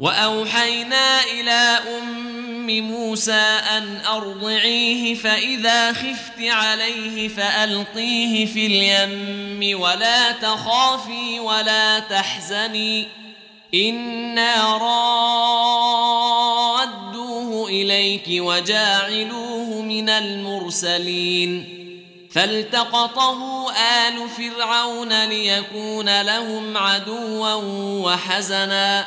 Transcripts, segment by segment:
وأوحينا إلى أم موسى أن أرضعيه فإذا خفت عليه فألقيه في اليم ولا تخافي ولا تحزني إنا رادوه إليك وجاعلوه من المرسلين فالتقطه آل فرعون ليكون لهم عدوا وحزنا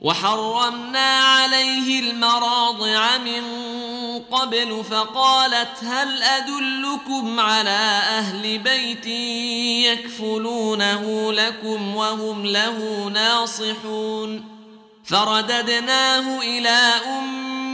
وحرمنا عليه المراضع من قبل فقالت هل أدلكم على أهل بيت يكفلونه لكم وهم له ناصحون فرددناه إلى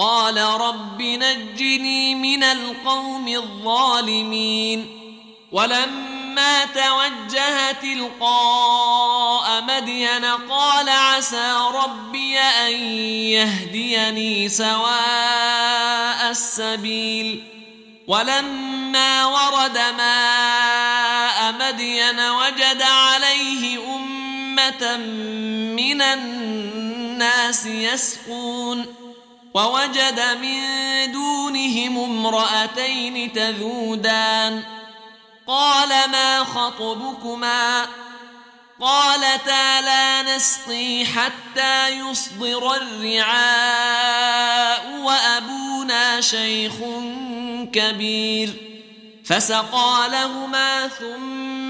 قال رب نجني من القوم الظالمين ولما توجه تلقاء مدين قال عسى ربي أن يهديني سواء السبيل ولما ورد ماء مدين وجد عليه أمة من الناس يسقون ووجد من دونهم امرأتين تذودان. قال ما خطبكما؟ قالتا لا نسقي حتى يصدر الرعاء وأبونا شيخ كبير. فسقى لهما ثم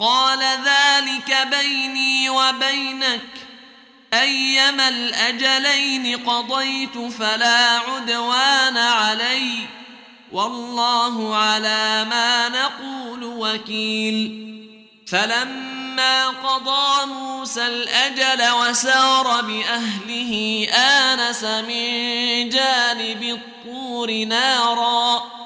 قال ذلك بيني وبينك. أيما الأجلين قضيت فلا عدوان علي. والله على ما نقول وكيل. فلما قضى موسى الأجل وسار بأهله آنس من جانب الطور نارا.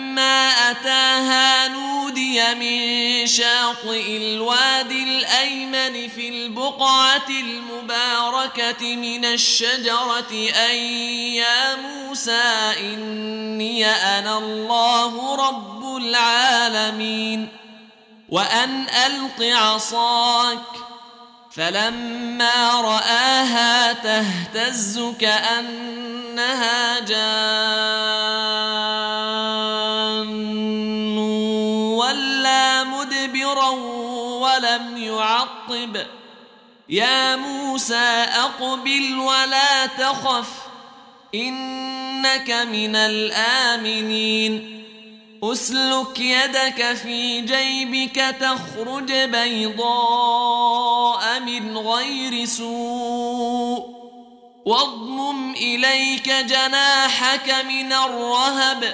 أتاها نودي من شاطئ الوادي الأيمن في البقعة المباركة من الشجرة أن يا موسى إني أنا الله رب العالمين. وأن ألق عصاك. فلما رآها تهتز كأنها جان. ولم يعقب. يا موسى أقبل ولا تخف إنك من الآمنين. أسلك يدك في جيبك تخرج بيضاء من غير سوء. واضمم إليك جناحك من الرهب.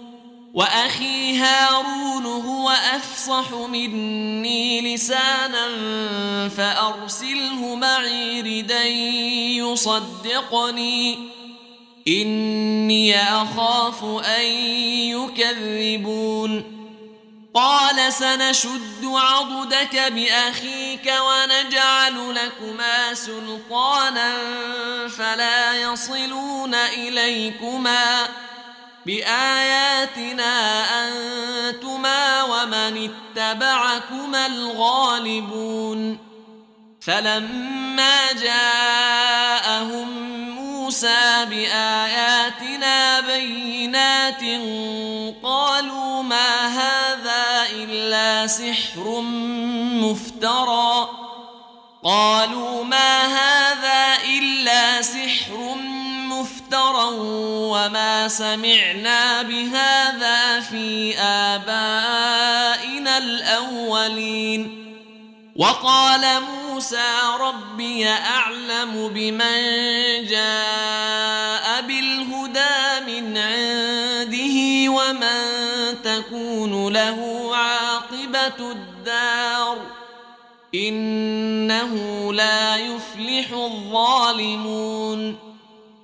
وأخي هارون هو أفصح مني لسانا فأرسله معي ردا يصدقني. إني أخاف أن يكذبون. قال سنشد عضدك بأخيك ونجعل لكما سلطانا فلا يصلون إليكما. بآياتنا أنتما ومن اتبعكما الغالبون فلما جاءهم موسى بآياتنا بينات قالوا ما هذا إلا سحر مفترى قالوا ما هذا وما سمعنا بهذا في آبائنا الأولين. وقال موسى ربي أعلم بمن جاء بالهدى من عنده ومن تكون له عاقبة الدار. إنه لا يفلح الظالمون.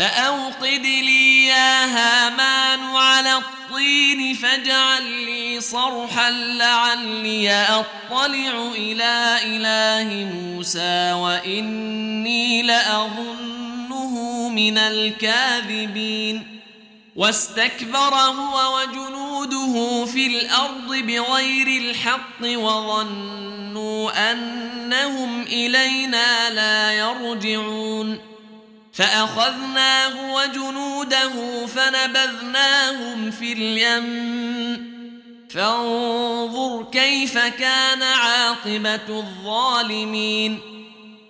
فأوقد لي يا هامان على الطين فاجعل لي صرحا لعلي أطلع إلى إله موسى وإني لأظنه من الكاذبين. واستكبر هو وجنوده في الأرض بغير الحق وظنوا أنهم إلينا لا يرجعون. فأخذناه وجنوده فنبذناهم في اليم. فانظر كيف كان عاقبة الظالمين.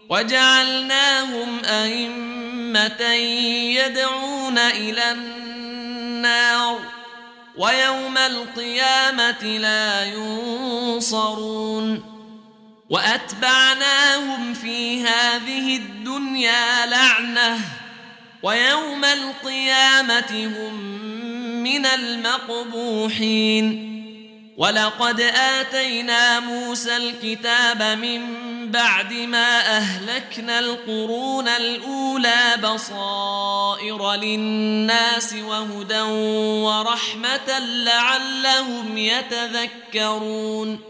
وجعلناهم أئمة يدعون النار النار. ويوم القيامة لا ينصرون. وأتبعناهم في هذه الدنيا لعنة ويوم القيامة هم من المقبوحين. ولقد آتينا موسى الكتاب من بعد ما أهلكنا القرون الأولى بصائر للناس وهدى ورحمة لعلهم يتذكرون.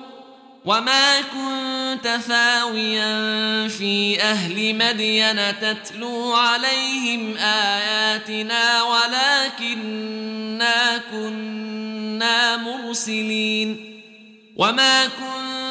وما كنت ثاويا في أهل مدين تتلو عليهم آياتنا ولكنا كنا مرسلين. وما كنت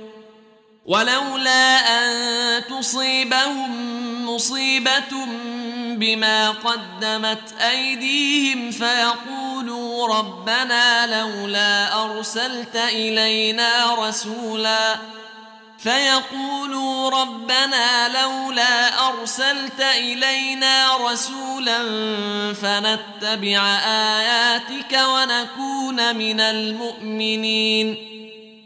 ولولا أن تصيبهم مصيبة بما قدمت أيديهم فيقولوا ربنا لولا أرسلت إلينا رسولا فيقولوا ربنا لولا أرسلت إلينا رسولا فنتبع آياتك ونكون من المؤمنين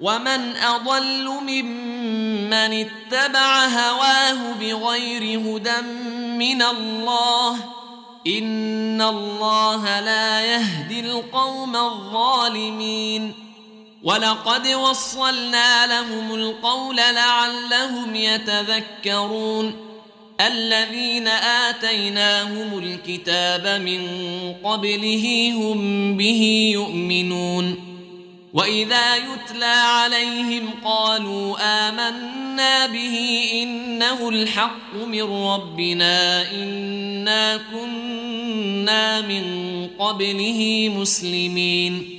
ومن اضل ممن اتبع هواه بغير هدى من الله ان الله لا يهدي القوم الظالمين ولقد وصلنا لهم القول لعلهم يتذكرون الذين آتيناهم الكتاب من قبله هم به يؤمنون وإذا يتلى عليهم قالوا آمنا به إنه الحق من ربنا إنا كنا من قبله مسلمين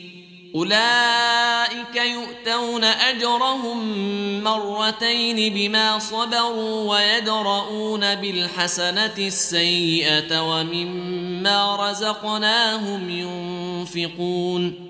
أولئك يؤتون أجرهم مرتين بما صبروا ويدرؤون بالحسنة السيئة ومما رزقناهم ينفقون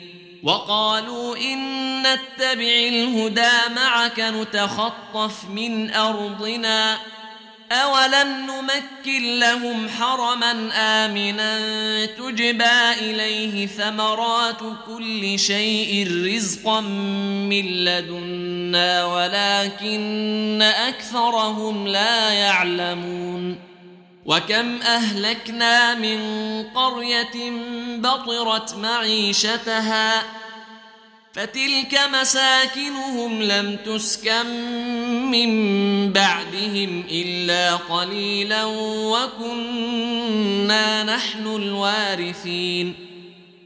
وقالوا إن نتبع الهدى معك نتخطف من أرضنا أولم نمكن لهم حرما آمنا تجبى إليه ثمرات كل شيء رزقا من لدنا ولكن أكثرهم لا يعلمون وكم أهلكنا من قرية بطرت معيشتها فتلك مساكنهم لم تسكن من بعدهم إلا قليلا وكنا نحن الوارثين.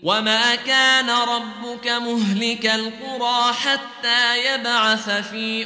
وما كان ربك مهلك القرى حتى يبعث في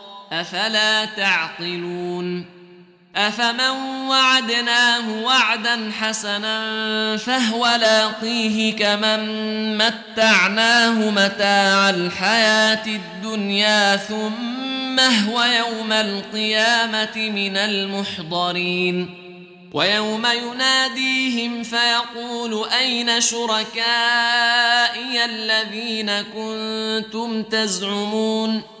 أفلا تعقلون أفمن وعدناه وعدا حسنا فهو لاقيه كمن متعناه متاع الحياة الدنيا ثم هو يوم القيامة من المحضرين ويوم يناديهم فيقول أين شركائي الذين كنتم تزعمون ؟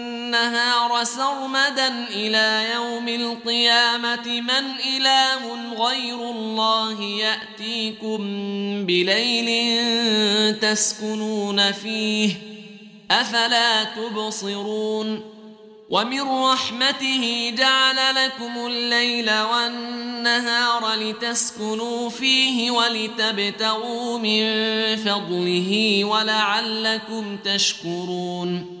النهار سرمدا إلى يوم القيامة من إله غير الله يأتيكم بليل تسكنون فيه أفلا تبصرون ومن رحمته جعل لكم الليل والنهار لتسكنوا فيه ولتبتغوا من فضله ولعلكم تشكرون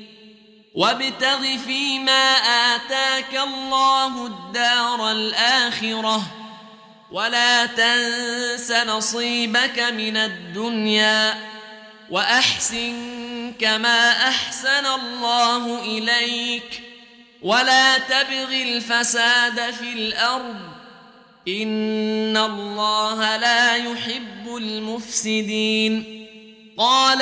وابتغ فيما آتاك الله الدار الآخرة. ولا تنس نصيبك من الدنيا وأحسن كما أحسن الله إليك. ولا تبغ الفساد في الأرض. إن الله لا يحب المفسدين. قال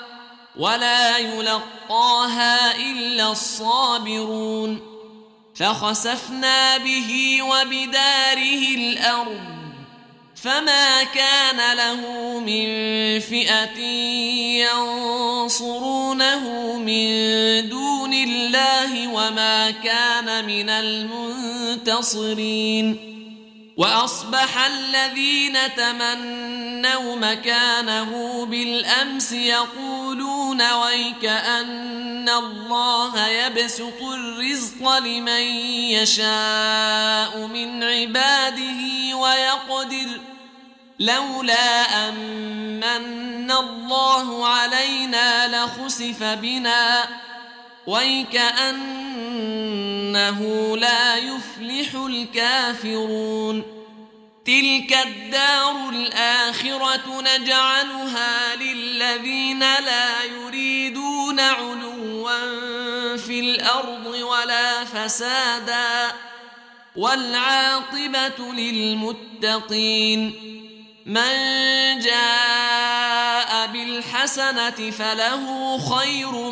ولا يلقاها إلا الصابرون فخسفنا به وبداره الأرض فما كان له من فئة ينصرونه من دون الله وما كان من المنتصرين وأصبح الذين تمنوا مكانه بالأمس يقولون ويك ان الله يبسط الرزق لمن يشاء من عباده ويقدر لولا أمن الله علينا لخسف بنا ويكأنه لا يفلح الكافرون تلك الدار الآخرة نجعلها للذين لا يريدون علوا في الأرض ولا فسادا والعاقبة للمتقين من جاء بالحسنة فله خير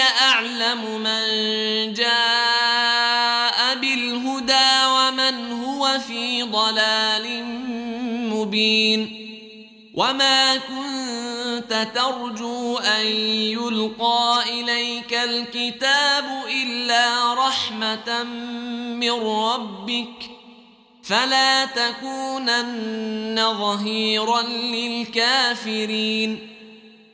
أعلم من جاء بالهدى ومن هو في ضلال مبين وما كنت ترجو أن يلقى إليك الكتاب إلا رحمة من ربك فلا تكونن ظهيرا للكافرين